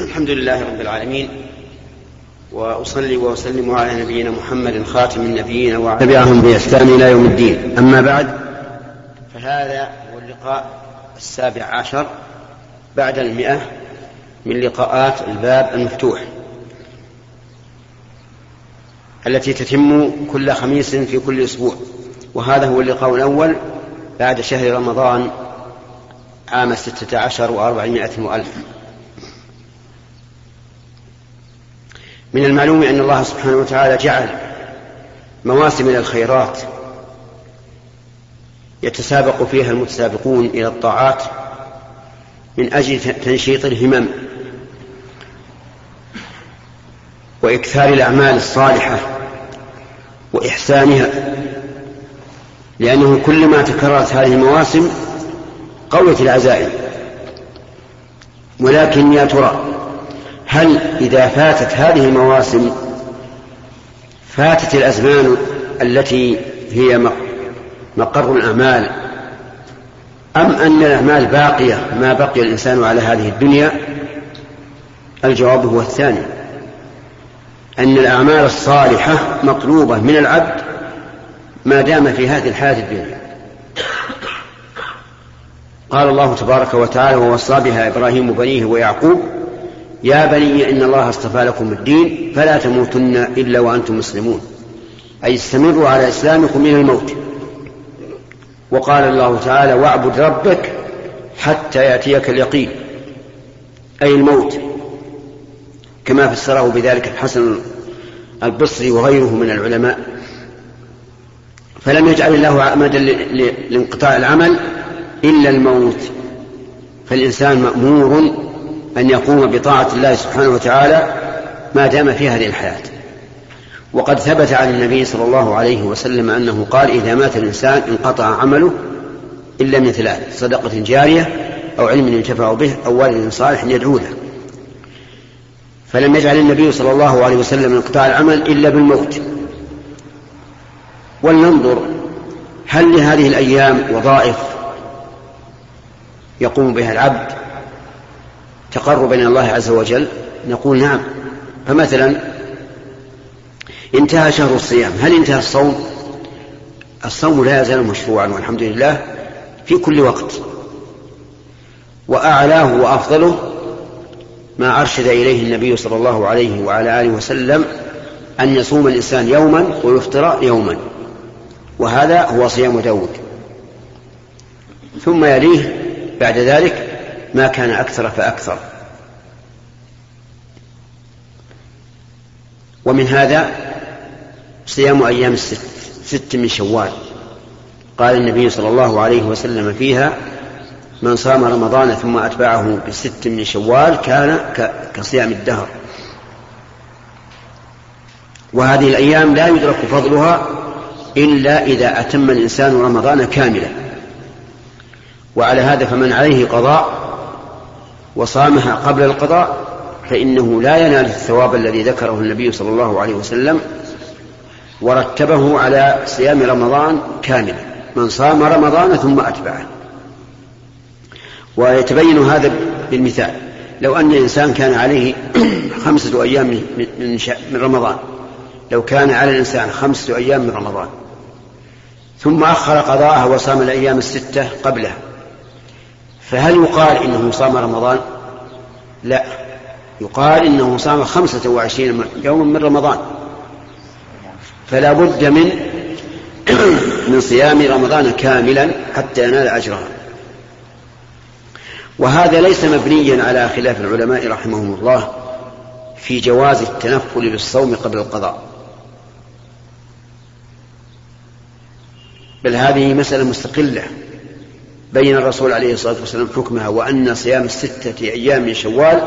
الحمد لله. رب العالمين. وأصلي وأسلم على نبينا محمد خاتم النبيين تبعهم بإحسان إلى يوم الدين. أما بعد فهذا هو اللقاء السابع عشر بعد المئة من لقاءات الباب المفتوح التي تتم كل خميس في كل أسبوع. وهذا هو اللقاء الأول بعد شهر رمضان عام ستة عشر وأربعمائة وألف. من المعلوم أن الله سبحانه وتعالى جعل مواسم الخيرات يتسابق فيها المتسابقون إلى الطاعات من أجل تنشيط الهمم وإكثار الأعمال الصالحة وإحسانها لأنه كلما تكررت هذه المواسم قويت العزائم. ولكن يا ترى هل إذا فاتت هذه المواسم فاتت الأزمان التي هي مقر الأعمال أم أن الأعمال باقية ما بقي الإنسان على هذه الدنيا؟ الجواب هو الثاني. أن الأعمال الصالحة مطلوبة من العبد ما دام في هذه الحياة الدنيا. قال الله تبارك وتعالى ووصى بها إبراهيم بنيه ويعقوب يا بني إن الله اصطفى لكم الدين فلا تموتن إلا وأنتم مسلمون. أي استمروا على إسلامكم من الموت. وقال الله تعالى واعبد ربك حتى يأتيك اليقين. أي الموت. كما فسره بذلك الحسن البصري وغيره من العلماء. فلم يجعل الله عمدا لانقطاع العمل إلا الموت. فالإنسان مأمور أن يقوم بطاعة الله سبحانه وتعالى ما دام في هذه الحياة. وقد ثبت عن النبي صلى الله عليه وسلم أنه قال إذا مات الإنسان انقطع عمله إلا من ثلاث صدقة جارية أو علم ينتفع به أو والد صالح يدعو له. فلم يجعل النبي صلى الله عليه وسلم انقطاع العمل إلا بالموت. ولننظر هل لهذه الأيام وظائف يقوم بها العبد تقربا إلى الله عز وجل نقول نعم. فمثلا انتهى شهر الصيام. هل انتهى الصوم؟ الصوم لا يزال مشروعا والحمد لله في كل وقت. وأعلاه وأفضله ما أرشد إليه النبي صلى الله عليه وعلى آله وسلم أن يصوم الإنسان يوما ويفطر يوما. وهذا هو صيام داود. ثم يليه بعد ذلك ما كان أكثر فأكثر. ومن هذا صيام أيام الست ست من شوال. قال النبي صلى الله عليه وسلم فيها من صام رمضان ثم أتبعه بست من شوال كان كصيام الدهر. وهذه الأيام لا يدرك فضلها إلا إذا أتم الإنسان رمضان كاملا. وعلى هذا فمن عليه قضاء وصامها قبل القضاء فإنه لا ينال الثواب الذي ذكره النبي صلى الله عليه وسلم ورتبه على صيام رمضان كاملا. من صام رمضان ثم أتبعه. ويتبين هذا بالمثال. لو أن الإنسان كان عليه خمسة أيام من, رمضان. لو كان على الإنسان خمسة أيام من رمضان. ثم أخر قضاءها وصام الأيام الستة قبله فهل يقال إنه صام رمضان؟ لا. يقال إنه صام خمسة وعشرين يوما من رمضان. فلا بد من من صيام رمضان كاملا حتى ينال أجرها. وهذا ليس مبنيا على خلاف العلماء رحمهم الله في جواز التنفل بالصوم قبل القضاء. بل هذه مسألة مستقلة. بين الرسول عليه الصلاة والسلام حكمها وأن صيام الستة أيام من شوال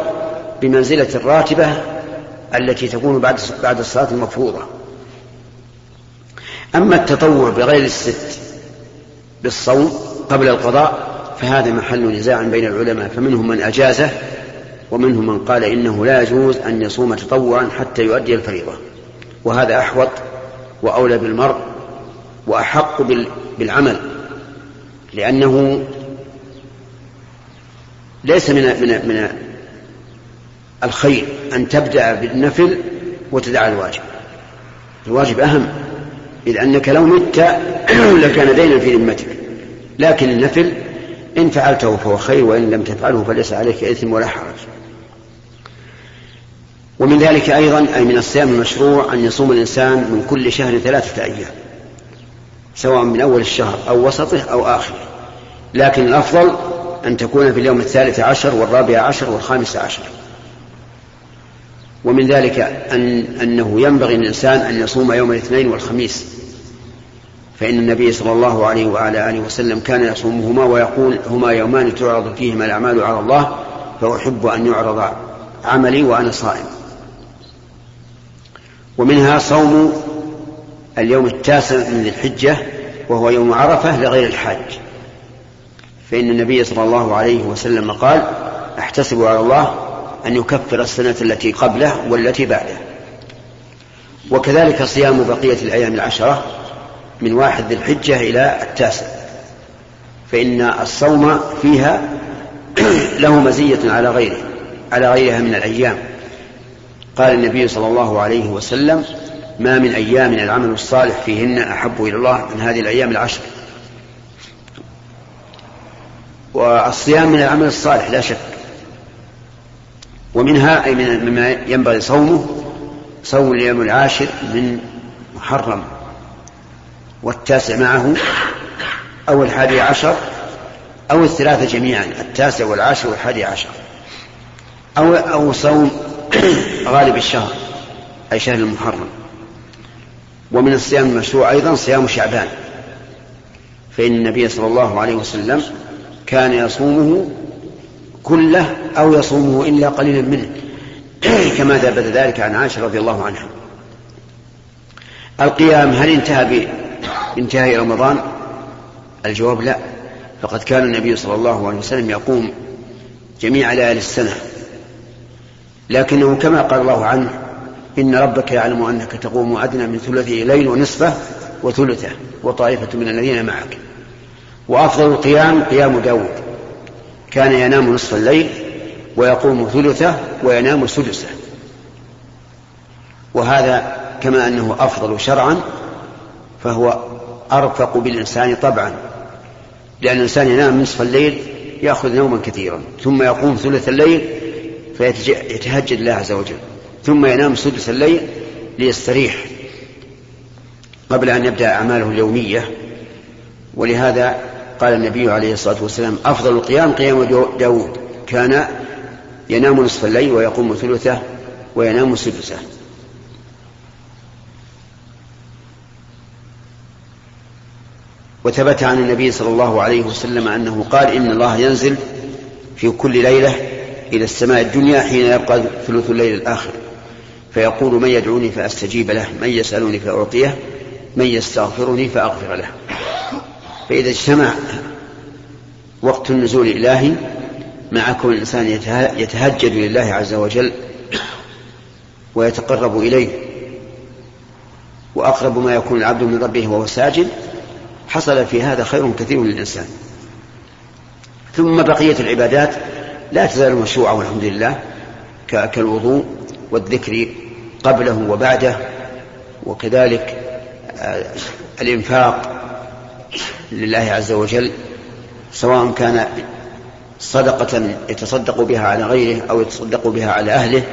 بمنزلة الراتبة التي تكون بعد بعد الصلاة المفروضة. أما التطوع بغير الست بالصوم قبل القضاء فهذا محل نزاع بين العلماء فمنهم من أجازه ومنهم من قال إنه لا يجوز أن يصوم تطوعا حتى يؤدي الفريضة. وهذا أحوط وأولى بالمرء وأحق بالعمل. لأنه ليس من من من الخير أن تبدأ بالنفل وتدع الواجب. الواجب أهم إذ أنك لو مت لكان دينا في ذمتك. لكن النفل إن فعلته فهو خير وإن لم تفعله فليس عليك إثم ولا حرج. ومن ذلك أيضا أي من الصيام المشروع أن يصوم الإنسان من كل شهر ثلاثة أيام. سواء من أول الشهر أو وسطه أو آخره. لكن الأفضل أن تكون في اليوم الثالث عشر والرابع عشر والخامس عشر. ومن ذلك أن أنه ينبغي للإنسان أن يصوم يوم الاثنين والخميس. فإن النبي صلى الله عليه وعلى آله وسلم كان يصومهما ويقول هما يومان تعرض فيهما الأعمال على الله فأحب أن يعرض عملي وأنا صائم. ومنها صوم اليوم التاسع من ذي الحجة وهو يوم عرفة لغير الحاج. فإن النبي صلى الله عليه وسلم قال أحتسب على الله أن يكفر السنة التي قبله والتي بعده. وكذلك صيام بقية الأيام العشرة من واحد ذي الحجة إلى التاسع. فإن الصوم فيها له مزية على غيره على غيرها من الأيام. قال النبي صلى الله عليه وسلم ما من أيام العمل الصالح فيهن أحب إلى الله من هذه الأيام العشر. والصيام من العمل الصالح لا شك. ومنها أي من مما ينبغي صومه صوم اليوم العاشر من محرم والتاسع معه أو الحادي عشر أو الثلاثة جميعا التاسع والعاشر والحادي عشر. أو أو صوم غالب الشهر أي شهر المحرم. ومن الصيام المشروع أيضا صيام شعبان. فإن النبي صلى الله عليه وسلم كان يصومه كله أو يصومه إلا قليلا منه. كما ثبت ذلك عن عائشة رضي الله عنها. القيام هل انتهى بانتهاء رمضان؟ الجواب لا. فقد كان النبي صلى الله عليه وسلم يقوم جميع ليالي السنة. لكنه كما قال الله عنه إن ربك يعلم أنك تقوم أدنى من ثلثه ليل ونصفه وثلثه وطائفة من الذين معك. وأفضل القيام قيام داود. كان ينام نصف الليل ويقوم ثلثه وينام سدسه. وهذا كما أنه أفضل شرعا فهو أرفق بالإنسان طبعا. لأن الإنسان ينام نصف الليل يأخذ نوما كثيرا ثم يقوم ثلث الليل فيتهجد الله عز وجل. ثم ينام سدس الليل ليستريح قبل أن يبدأ أعماله اليومية. ولهذا قال النبي عليه الصلاة والسلام أفضل القيام قيام داود كان ينام نصف الليل ويقوم ثلثه وينام سدسه. وثبت عن النبي صلى الله عليه وسلم أنه قال إن الله ينزل في كل ليلة إلى السماء الدنيا حين يبقى ثلث الليل الآخر. فيقول من يدعوني فأستجيب له من يسألني فأعطيه من يستغفرني فأغفر له. فإذا اجتمع وقت النزول الإلهي مع كون الإنسان يتهجد لله عز وجل ويتقرب إليه وأقرب ما يكون العبد من ربه وهو ساجد حصل في هذا خير كثير للإنسان. ثم بقية العبادات لا تزال مشروعة والحمد لله كالوضوء والذكر قبله وبعده وكذلك آه، الإنفاق لله عز وجل سواء كان صدقة يتصدق بها على غيره أو يتصدق بها على أهله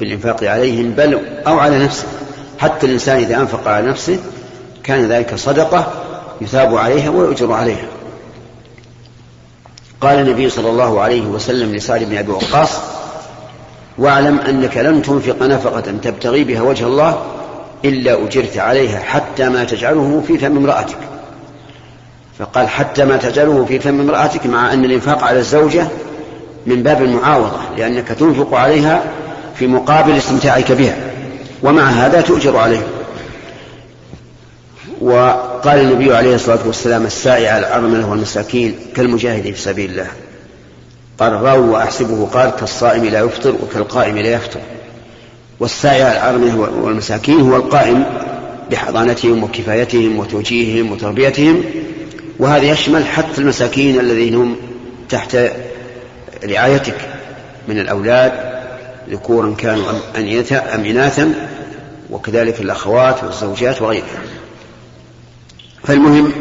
بالإنفاق عليهم بل أو على نفسه. حتى الإنسان إذا أنفق على نفسه كان ذلك صدقة يثاب عليها ويؤجر عليها. قال النبي صلى الله عليه وسلم لسعد بن أبي وقاص واعلم أنك لن تنفق نفقة تبتغي بها وجه الله إلا أجرت عليها حتى ما تجعله في فم امرأتك. فقال حتى ما تجعله في فم امرأتك مع أن الإنفاق على الزوجة من باب المعاوضة لأنك تنفق عليها في مقابل استمتاعك بها ومع هذا تؤجر عليه. وقال النبي عليه الصلاة والسلام السائع على الأرملة والمساكين كالمجاهد في سبيل الله. قال الراوي وأحسبه قال كالصائم لا يفطر وكالقائم لا يفطر. والسائع على الأرملة والمساكين هو القائم بحضانتهم وكفايتهم وتوجيههم وتربيتهم. وهذا يشمل حتى المساكين الذين هم تحت رعايتك من الأولاد ذكورا كانوا أم إناثا وكذلك الأخوات والزوجات وغيرها فالمهم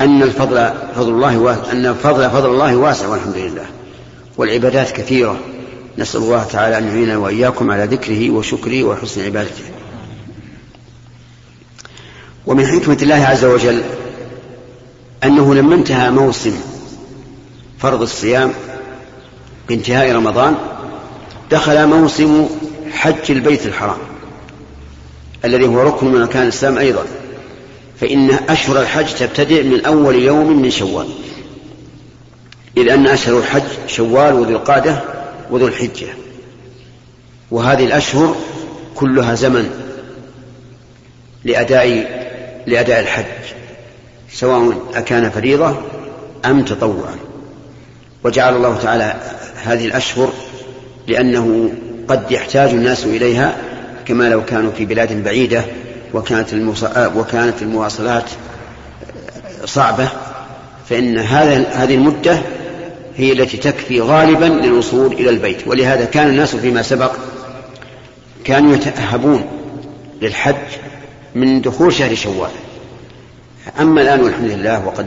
أن الفضل فضل الله واسع أن الفضل فضل الله واسع والحمد لله. والعبادات كثيرة. نسأل الله تعالى أن يعيننا وإياكم على ذكره وشكره وحسن عبادته. ومن حكمة الله عز وجل أنه لما انتهى موسم فرض الصيام بانتهاء رمضان دخل موسم حج البيت الحرام الذي هو ركن من أركان الإسلام أيضا. فإن أشهر الحج تبتدئ من أول يوم من شوال. إذ أن أشهر الحج شوال وذو القادة وذو الحجة. وهذه الأشهر كلها زمن لأداء لأداء الحج سواء أكان فريضة أم تطوعا. وجعل الله تعالى هذه الأشهر لأنه قد يحتاج الناس إليها كما لو كانوا في بلاد بعيدة وكانت وكانت المواصلات صعبة فإن هذا هذه المدة هي التي تكفي غالبا للوصول إلى البيت. ولهذا كان الناس فيما سبق كانوا يتأهبون للحج من دخول شهر شوال. أما الآن والحمد لله وقد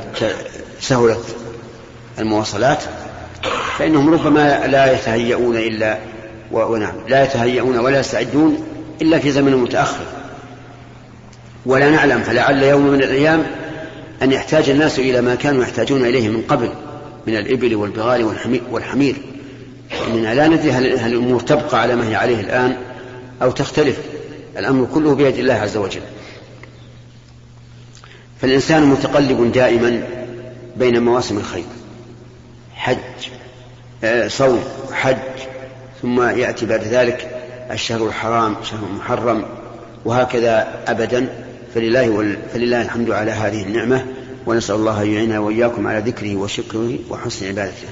سهلت المواصلات فإنهم ربما لا يتهيئون إلا ونعم. لا يتهيئون ولا يستعدون إلا في زمن متأخر. ولا نعلم فلعل يوم من الأيام أن يحتاج الناس إلى ما كانوا يحتاجون إليه من قبل. من الإبل والبغال والحمير. إننا لا ندري هل الأمور تبقى على ما هي عليه الآن أو تختلف؟ الأمر كله بيد الله عز وجل. فالإنسان متقلب دائما بين مواسم الخير. حج آه، صوم حج ثم يأتي بعد ذلك الشهر الحرام شهر محرم وهكذا أبدا. فلله, فلله الحمد على هذه النعمة. ونسأل الله أن يعيننا وإياكم على ذكره وشكره وحسن عبادته.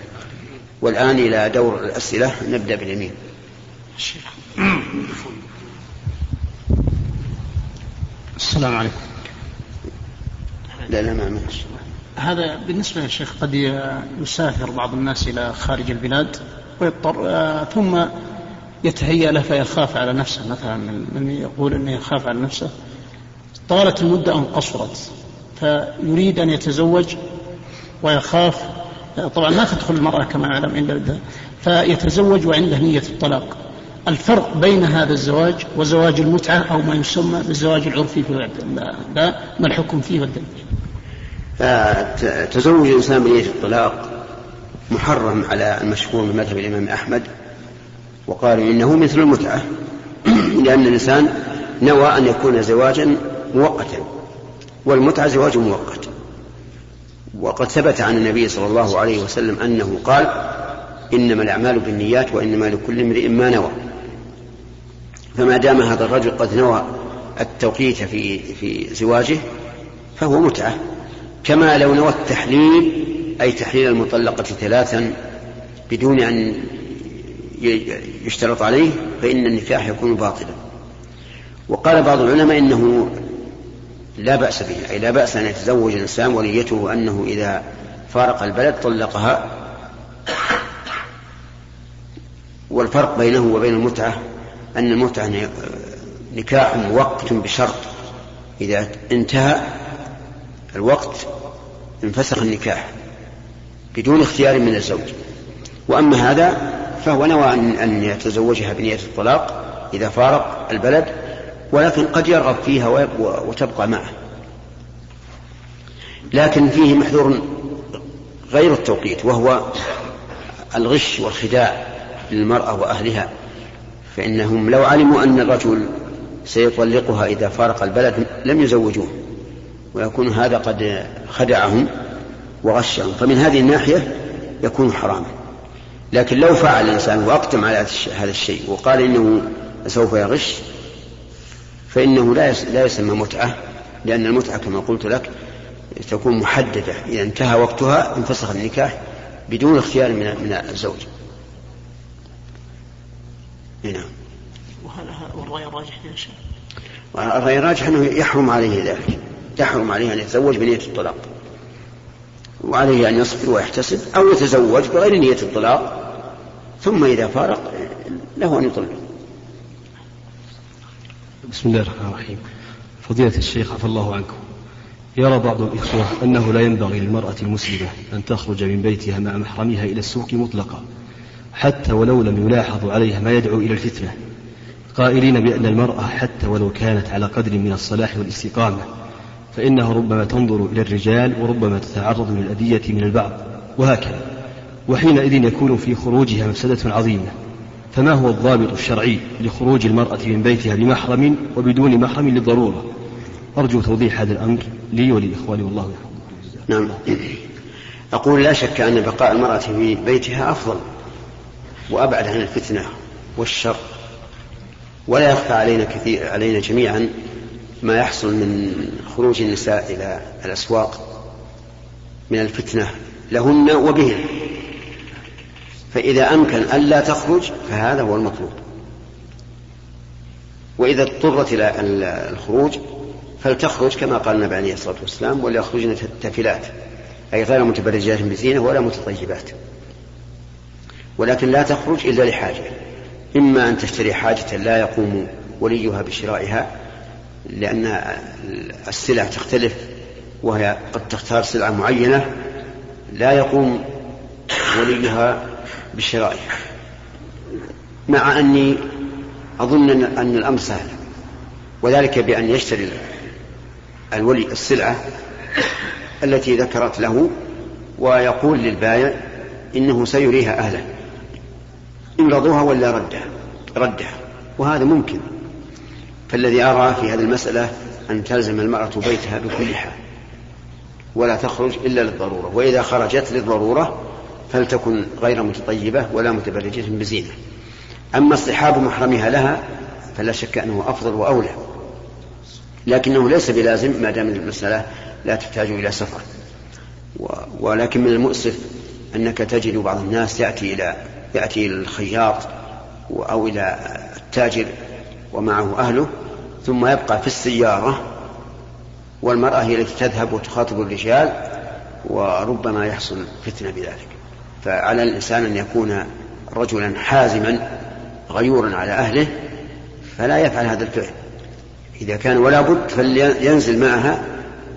والآن إلى دور الأسئلة. نبدأ باليمين. السلام عليكم. لا لا ما عملش هذا بالنسبة يا شيخ قد يسافر بعض الناس إلى خارج البلاد ويضطر آه، ثم يتهيأ له فيخاف على نفسه. مثلا من يقول أنه يخاف على نفسه. طالت المدة أم قصرت؟ فيريد أن يتزوج ويخاف. طبعا ما تدخل المرأة كما نعلم إلا فيتزوج وعنده نية الطلاق. الفرق بين هذا الزواج وزواج المتعة أو ما يسمى بالزواج العرفي في لا ما الحكم فيه والدليل؟ فتزوج الإنسان بنية الطلاق محرم على المشهور من مذهب الإمام أحمد وقالوا إنه مثل المتعة لأن الإنسان نوى أن يكون زواجا مؤقتا. والمتعة زواج مؤقت. وقد ثبت عن النبي صلى الله عليه وسلم أنه قال إنما الأعمال بالنيات وإنما لكل امرئ ما نوى. فما دام هذا الرجل قد نوى التوقيت في في زواجه فهو متعة. كما لو نوى التحليل أي تحليل المطلقة ثلاثا بدون أن يشترط عليه فإن النكاح يكون باطلا. وقال بعض العلماء إنه لا بأس به أي لا بأس أن يتزوج الإنسان ونيته أنه إذا فارق البلد طلقها. والفرق بينه وبين المتعة أن المتعة نكاح مؤقت بشرط. إذا انتهى الوقت انفسخ النكاح بدون اختيار من الزوج. وأما هذا فهو نوى أن يتزوجها بنية الطلاق إذا فارق البلد ولكن قد يرغب فيها وتبقى معه. لكن فيه محذور غير التوقيت وهو الغش والخداع للمرأة وأهلها. فإنهم لو علموا أن الرجل سيطلقها إذا فارق البلد لم يزوجوه ويكون هذا قد خدعهم وغشهم. فمن هذه الناحية يكون حراما. لكن لو فعل الإنسان وأقدم على هذا الشيء وقال إنه سوف يغش فإنه لا لا يسمى متعة لأن المتعة كما قلت لك تكون محددة إذا انتهى وقتها انفسخ النكاح بدون اختيار من من الزوج. نعم. والرأي الراجح يا شيخ. الرأي الراجح أنه يحرم عليه ذلك يحرم عليه أن يتزوج بنية الطلاق وعليه أن يصبر ويحتسب أو يتزوج بغير نية الطلاق ثم إذا فارق له أن يطلق بسم الله الرحمن الرحيم. فضيلة الشيخ عفى الله عنكم. يرى بعض الإخوة أنه لا ينبغي للمرأة المسلمة أن تخرج من بيتها مع محرمها إلى السوق مطلقا حتى ولو لم يلاحظ عليها ما يدعو إلى الفتنة. قائلين بأن المرأة حتى ولو كانت على قدر من الصلاح والاستقامة فإنها ربما تنظر إلى الرجال وربما تتعرض للأذية من البعض وهكذا. وحينئذ يكون في خروجها مفسدة عظيمة. فما هو الضابط الشرعي لخروج المرأة من بيتها بمحرم وبدون محرم للضرورة؟ أرجو توضيح هذا الأمر لي ولإخواني والله نعم. أقول لا شك أن بقاء المرأة في بيتها أفضل وأبعد عن الفتنة والشر ولا يخفى علينا كثير علينا جميعا ما يحصل من خروج النساء إلى الأسواق من الفتنة لهن وبهن. فإذا أمكن ألا تخرج فهذا هو المطلوب. وإذا اضطرت إلى الخروج فلتخرج كما قال النبي عليه الصلاة والسلام وليخرجن تافلات أي غير متبرجات بزينة ولا متطيبات. ولكن لا تخرج إلا لحاجة. إما أن تشتري حاجة لا يقوم وليها بشرائها لأن السلع تختلف وهي قد تختار سلعة معينة لا يقوم وليها بشرائها مع أني أظن أن الأمر سهل وذلك بأن يشتري الولي السلعة التي ذكرت له ويقول للبائع إنه سيريها أهله. إن رضوها ولا ردها ردها وهذا ممكن. فالذي أرى في هذه المسألة أن تلزم المرأة بيتها بكل حال ولا تخرج إلا للضرورة وإذا خرجت للضرورة فلتكن غير متطيبة ولا متبرجة بزينة. أما اصطحاب محرمها لها فلا شك أنه أفضل وأولى. لكنه ليس بلازم ما دام المسألة لا تحتاج إلى سفر. ولكن من المؤسف أنك تجد بعض الناس يأتي إلى يأتي إلى الخياط أو إلى التاجر ومعه أهله ثم يبقى في السيارة والمرأة هي التي تذهب وتخاطب الرجال وربما يحصل فتنة بذلك. فعلى الإنسان أن يكون رجلا حازما غيورا على أهله فلا يفعل هذا الفعل. إذا كان ولا بد فلينزل معها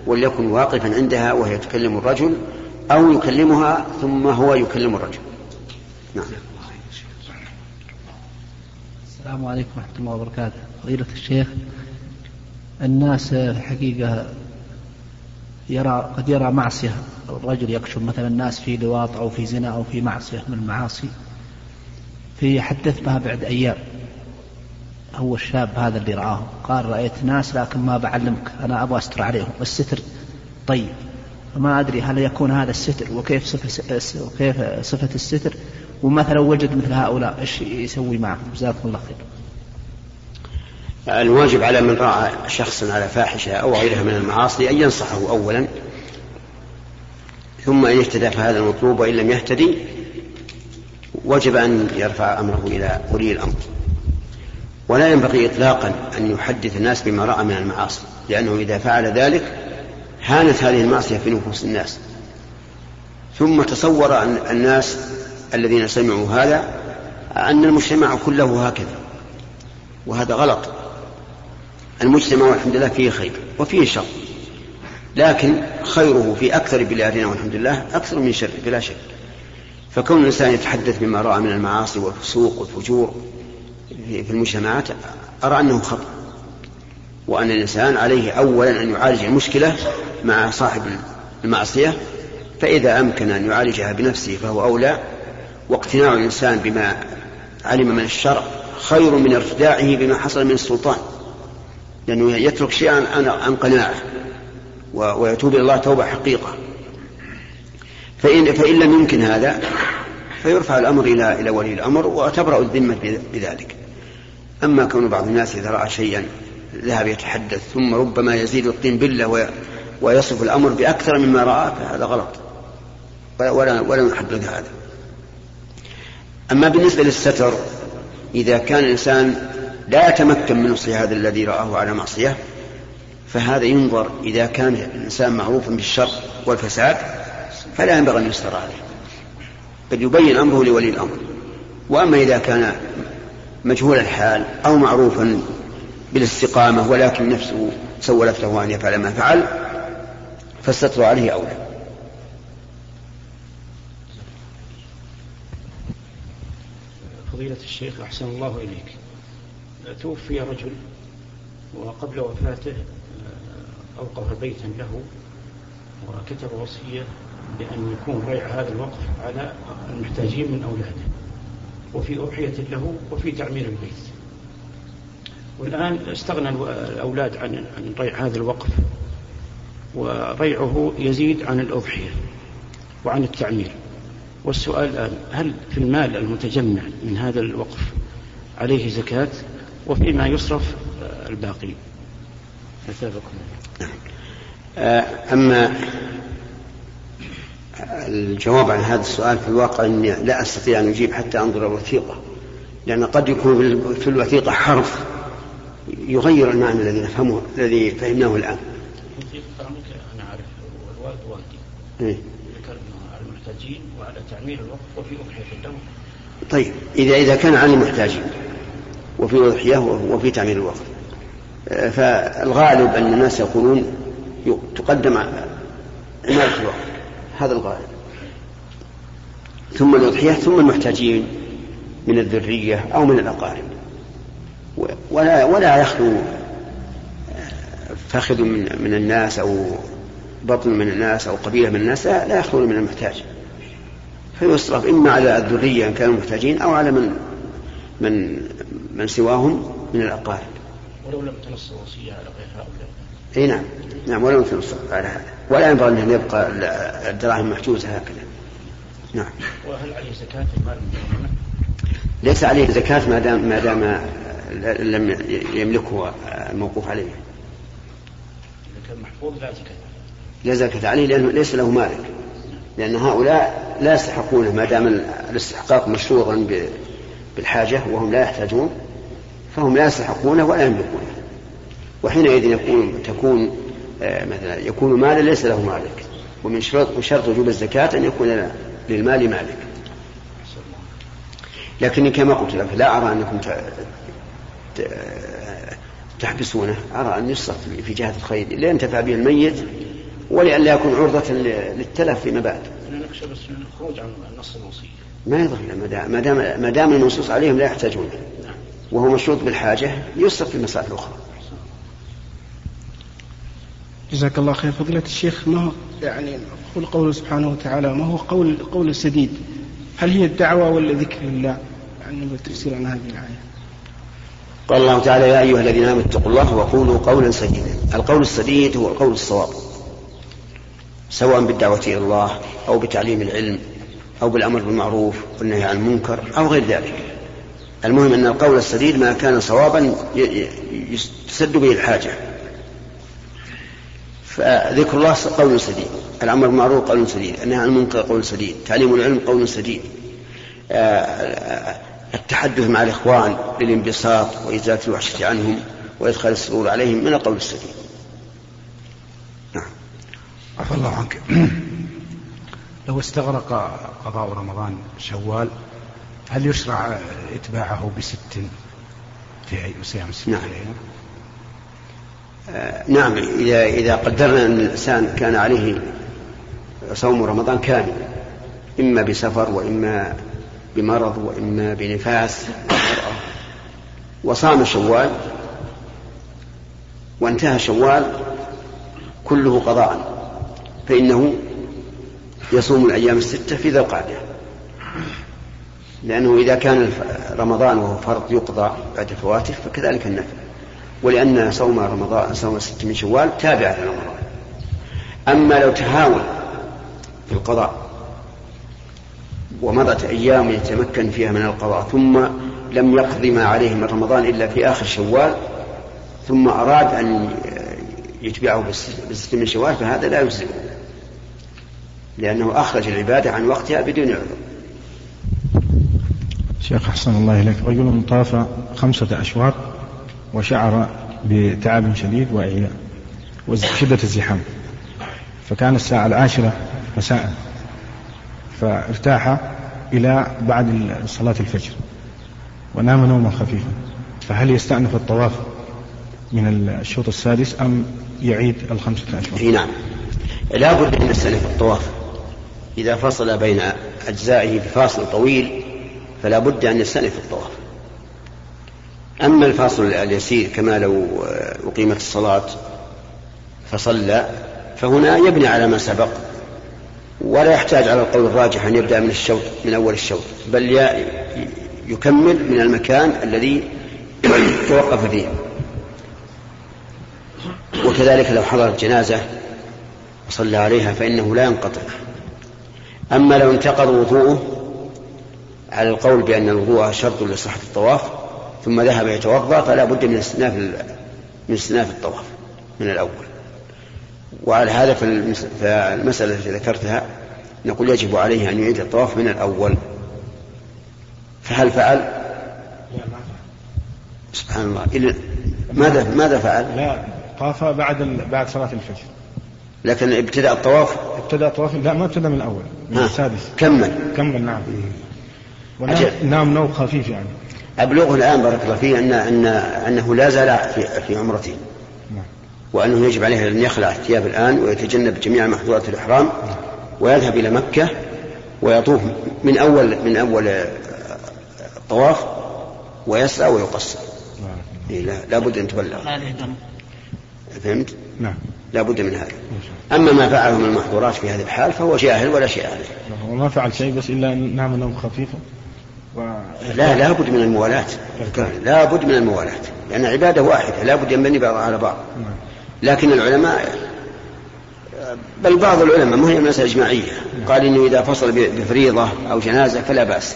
وليكن واقفا عندها وهي تكلم الرجل أو يكلمها ثم هو يكلم الرجل. نعم. السلام عليكم ورحمة الله وبركاته. فضيلة الشيخ الناس حقيقة يرى قد يرى معصية. الرجل يكشف مثلا الناس في لواط أو في زنا أو في معصية من المعاصي. فيحدث بها بعد أيام. هو الشاب هذا اللي رآه. قال رأيت ناس لكن ما بعلمك. أنا أبغى أستر عليهم. الستر طيب. فما أدري هل يكون هذا الستر وكيف صفة وكيف صفة الستر. ومثلا وجد مثل هؤلاء. إيش يسوي معهم؟ جزاكم الله خير. الواجب على من رأى شخصا على فاحشة أو غيرها من المعاصي أن ينصحه اولا ثم أن اهتدى فهذا المطلوب وإن لم يهتدي وجب أن يرفع أمره إلى ولي الأمر. ولا ينبغي اطلاقا أن يحدث الناس بما رأى من المعاصي لأنه إذا فعل ذلك هانت هذه المعصية في نفوس الناس. ثم تصور أن الناس الذين سمعوا هذا أن المجتمع كله هكذا وهذا غلط المجتمع والحمد لله فيه خير وفيه شر. لكن خيره في أكثر بلادنا والحمد لله أكثر من شر بلا شك. فكون الإنسان يتحدث بما رأى من المعاصي والفسوق والفجور في المجتمعات أرى أنه خطأ. وأن الإنسان عليه أولا أن يعالج المشكلة مع صاحب المعصية فإذا أمكن أن يعالجها بنفسه فهو أولى. واقتناع الإنسان بما علم من الشرع خير من ارتداعه بما حصل من السلطان. لأنه يترك شيئا عن قناعة ويتوب إلى الله توبة حقيقة. فإن, فإن لم يمكن هذا فيرفع الأمر إلى إلى ولي الأمر وتبرأ الذمة بذلك. أما كون بعض الناس إذا رأى شيئا ذهب يتحدث ثم ربما يزيد الطين بلة ويصف الأمر بأكثر مما رأى فهذا غلط. ولا ولا نحدد هذا. أما بالنسبة للستر إذا كان الإنسان لا يتمكن من نصح هذا الذي رآه على معصية فهذا ينظر إذا كان الإنسان معروفا بالشر والفساد فلا ينبغي أن يستر عليه. بل يبين أمره لولي الأمر. وأما إذا كان مجهول الحال أو معروفا بالاستقامة ولكن نفسه سولت له أن يفعل ما فعل فالستر عليه أولى. فضيلة الشيخ أحسن الله إليك. توفي رجل وقبل وفاته آه، أوقف بيتا له وكتب وصية بأن يكون ريع هذا الوقف على المحتاجين من أولاده. وفي أضحية له وفي تعمير البيت. والآن استغنى الأولاد عن عن ريع هذا الوقف وريعه يزيد عن الأضحية وعن التعمير. والسؤال الآن هل في المال المتجمع من هذا الوقف عليه زكاة؟ وفيما يصرف الباقي أثابكم آه، أما الجواب عن هذا السؤال في الواقع أني لا أستطيع أن أجيب حتى أنظر الوثيقة لأن قد يكون في الوثيقة حرف يغير المعنى الذي نفهمه الذي فهمناه الآن. أنا أعرف الوالد والدي. إيه؟ على المحتاجين وعلى تعمير الوقف وفي أضحية الدم. طيب إذا إذا كان عن المحتاجين وفي أضحية وفي تعمير الوقف فالغالب أن الناس يقولون تقدم عمارة الوقف هذا الغالب. ثم الأضحية ثم المحتاجين من الذرية أو من الأقارب. ولا ولا يخلو فخذ من من الناس أو بطن من الناس أو قبيلة من الناس لا, يخلون من المحتاج. فيصرف إما على الذرية إن كانوا محتاجين أو على من من من سواهم من الأقارب. ولو لم تنص الوصية على غير هؤلاء. إي نعم. نعم ولو لم تنص على هذا. ولا ينبغي أن يبقى الدراهم محجوزة هكذا. نعم. وهل عليه زكاة المال؟ ليس عليه زكاة ما دام ما دام لم يملكه الموقوف عليه. إذا كان محفوظ لا زكاة. لا زكاة عليه لأنه ليس له مالك. لأن هؤلاء لا يستحقونه ما دام الاستحقاق مشروطا بالحاجة وهم لا يحتاجون فهم لا يستحقونه ولا يملكونه. وحينئذ يكون تكون آه، مثلا يكون مالا ليس له مالك ومن شرط من شرط وجوب الزكاة أن يكون للمال مالك لكني كما قلت لك لا أرى أنكم تحبسونه أرى أن يصرف في جهة الخير لينتفع به الميت ولئلا يكون عرضة للتلف فيما بعد. نخشى بس الخروج عن نص الوصية. ما يضر ما دام ما دام المنصوص عليهم لا يحتاجون وهو مشروط بالحاجة يصرف في المصالح الأخرى. جزاك الله خير فضيلة الشيخ ما هو يعني قول قوله سبحانه وتعالى ما هو قول قول السديد هل هي الدعوة ولا ذكر الله؟ يعني التفسير عن هذه الآية. قال الله تعالى يا أيها الذين آمنوا اتقوا الله وقولوا قولا سديدا القول السديد هو القول الصواب سواء بالدعوة إلى الله أو بتعليم العلم أو بالأمر بالمعروف والنهي عن المنكر أو غير ذلك. المهم أن القول السديد ما كان صوابا تسد به الحاجة. فذكر الله قول سديد الأمر بالمعروف قول سديد النهي عن المنكر قول سديد تعليم العلم قول سديد. التحدث مع الإخوان للانبساط وإزالة الوحشة عنهم وإدخال السرور عليهم من القول السديد. نعم. الله عنك. لو استغرق قضاء رمضان شوال هل يشرع إتباعه بست في صيام ست نعم. آه نعم إذا إذا قدرنا أن الإنسان كان عليه صوم رمضان كامل إما بسفر وإما بمرض وإما بنفاس وصام شوال وانتهى شوال كله قضاء فإنه يصوم الأيام الستة في ذي القعدة. لأنه إذا كان رمضان وهو فرض يقضى بعد فواته فكذلك النفل. ولأن صوم رمضان صوم ست من شوال تابع لرمضان. أما لو تهاون في القضاء ومضت أيام يتمكن فيها من القضاء ثم لم يقضي ما عليه من رمضان إلا في آخر شوال ثم أراد أن يتبعه بالست من شوال فهذا لا يجزئه. لأنه أخرج العبادة عن وقتها بدون عذر شيخ أحسن الله إليك. رجل طاف خمسة أشواط وشعر بتعب شديد وإعياء وشدة الزحام. فكان الساعة العاشرة مساء. فارتاح إلى بعد صلاة الفجر. ونام نوما خفيفا. فهل يستأنف الطواف من الشوط السادس أم يعيد الخمسة أشهر إي نعم. لا بد أن يستأنف الطواف. إذا فصل بين أجزائه بفاصل طويل فلا بد أن يستأنف الطواف. أما الفاصل اليسير كما لو أقيمت الصلاة فصلى فهنا يبني على ما سبق ولا يحتاج على القول الراجح أن يبدأ من الشوط من أول الشوط بل يكمل من المكان الذي توقف فيه. وكذلك لو حضرت جنازة وصلى عليها فإنه لا ينقطع. أما لو انتقض وضوءه على القول بأن الوضوء شرط لصحة الطواف ثم ذهب يتوضأ فلا بد من استئناف من استئناف الطواف من الأول وعلى هذا فالمسألة التي ذكرتها نقول يجب عليه أن يعيد الطواف من الأول فهل فعل؟ سبحان الله ماذا ماذا فعل؟ لا طاف بعد بعد صلاة الفجر لكن ابتدأ الطواف؟ ابتدأ الطواف؟ لا ما ابتدأ من الأول من السادس. كمل. كمل نعم. ونام نام نوم خفيف يعني. أبلغه الآن بارك الله فيه أن أن أنه لا زال في في عمرته. نعم. وأنه يجب عليه أن يخلع الثياب الآن ويتجنب جميع محظورات الإحرام نعم. ويذهب إلى مكة ويطوف من أول من أول الطواف ويسعى ويقصر. إيه لا لابد أن تبلغ. فهمت؟ نعم. لا بد من هذا. أما ما فعله من المحظورات في هذه الحال فهو جاهل ولا شيء عليه هو ما فعل شيء بس إلا أن نام نوم خفيفا و... لا لا بد من الموالاة. لا بد من الموالاة. لأن عبادة واحدة لا بد ينبني بعض على بعض. نعم. لكن العلماء بل بعض العلماء ما هي مسألة إجماعية قال إنه إذا فصل بفريضة أو جنازة فلا بأس.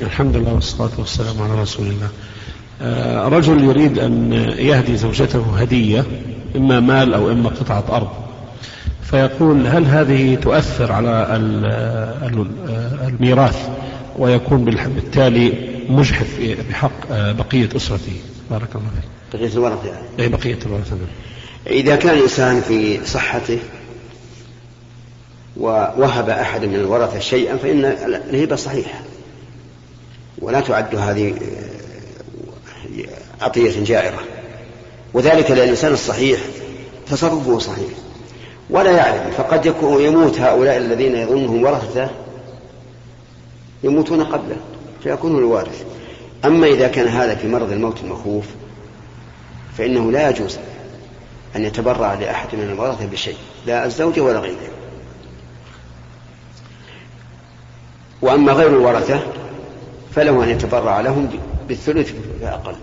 الحمد لله والصلاة والسلام على رسول الله. رجل يريد أن يهدي زوجته هدية إما مال أو إما قطعة أرض. فيقول هل هذه تؤثر على الميراث؟ ويكون بالتالي مجحف بحق آه، بقية أسرته. بارك الله فيك. بقية الورثة يعني. أي بقية الورثة نعم. إذا كان الإنسان في صحته ووهب أحد من الورثة شيئا فإن الهبة صحيحة. ولا تعد هذه عطية جائرة. وذلك لأن الإنسان الصحيح تصرفه صحيح. ولا يعلم فقد يكون يموت هؤلاء الذين يظنهم ورثته يموتون قبله فيكون الوارث. أما إذا كان هذا في مرض الموت المخوف فإنه لا يجوز أن يتبرع لأحد من الورثة بشيء لا الزوجة ولا غيره. وأما غير الورثة فله أن يتبرع لهم بالثلث فأقل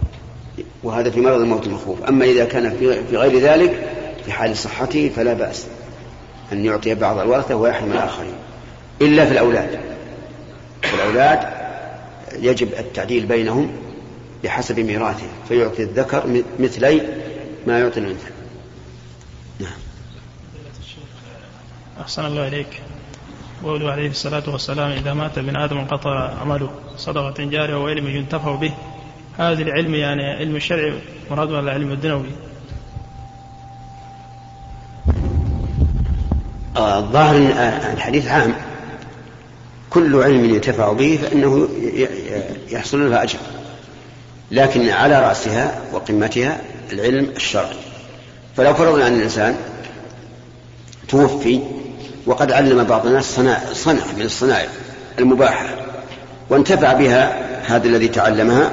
وهذا في مرض الموت المخوف. أما إذا كان في غير ذلك في حال صحته فلا بأس أن يعطي بعض الورثة ويحرم الآخرين. إلا في الأولاد. في الأولاد يجب التعديل بينهم بحسب ميراثه فيعطي الذكر مثلي ما يعطي الأنثى. نعم. أحسن الله إليك. وقوله عليه الصلاة والسلام إذا مات ابن آدم انقطع عمله صدقة جارية وعلم ينتفع به. هذا العلم يعني علم الشرع مراد ولا علم الدنوي آه، الظاهر آه، الحديث عام. كل علم ينتفع به فإنه يحصل له أجر. لكن على رأسها وقمتها العلم الشرعي. فلو فرضنا أن الإنسان توفي وقد علم بعض الناس صنع, صنع من الصنائع المباحة وانتفع بها هذا الذي تعلمها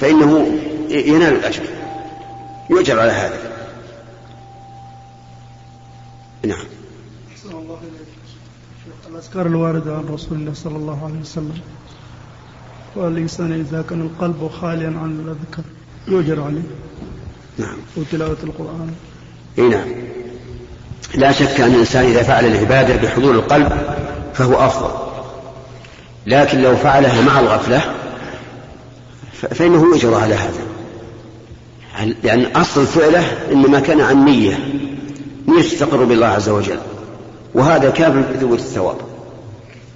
فإنه ينال الأجر. يؤجر على هذا. نعم. الله الأذكار الواردة عن رسول الله صلى الله عليه وسلم. والإنسان إذا كان القلب خاليا عن الأذكار يؤجر عليه. نعم. وتلاوة القرآن. إي نعم. لا شك أن الإنسان إذا فعل العبادة بحضور القلب فهو أفضل. لكن لو فعلها مع الغفلة فإنه يؤجر على هذا. لأن أصل فعله إنما كان عن نية. نية تستقر بالله عز وجل. وهذا كامل بثبوت الثواب.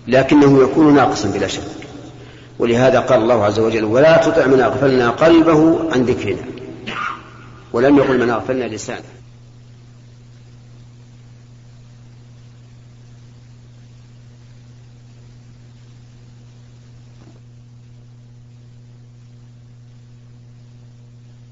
لكنه يكون ناقصا بلا شك. ولهذا قال الله عز وجل ولا تطع من أغفلنا قلبه عن ذكرنا. ولم يقل من أغفلنا لسانه.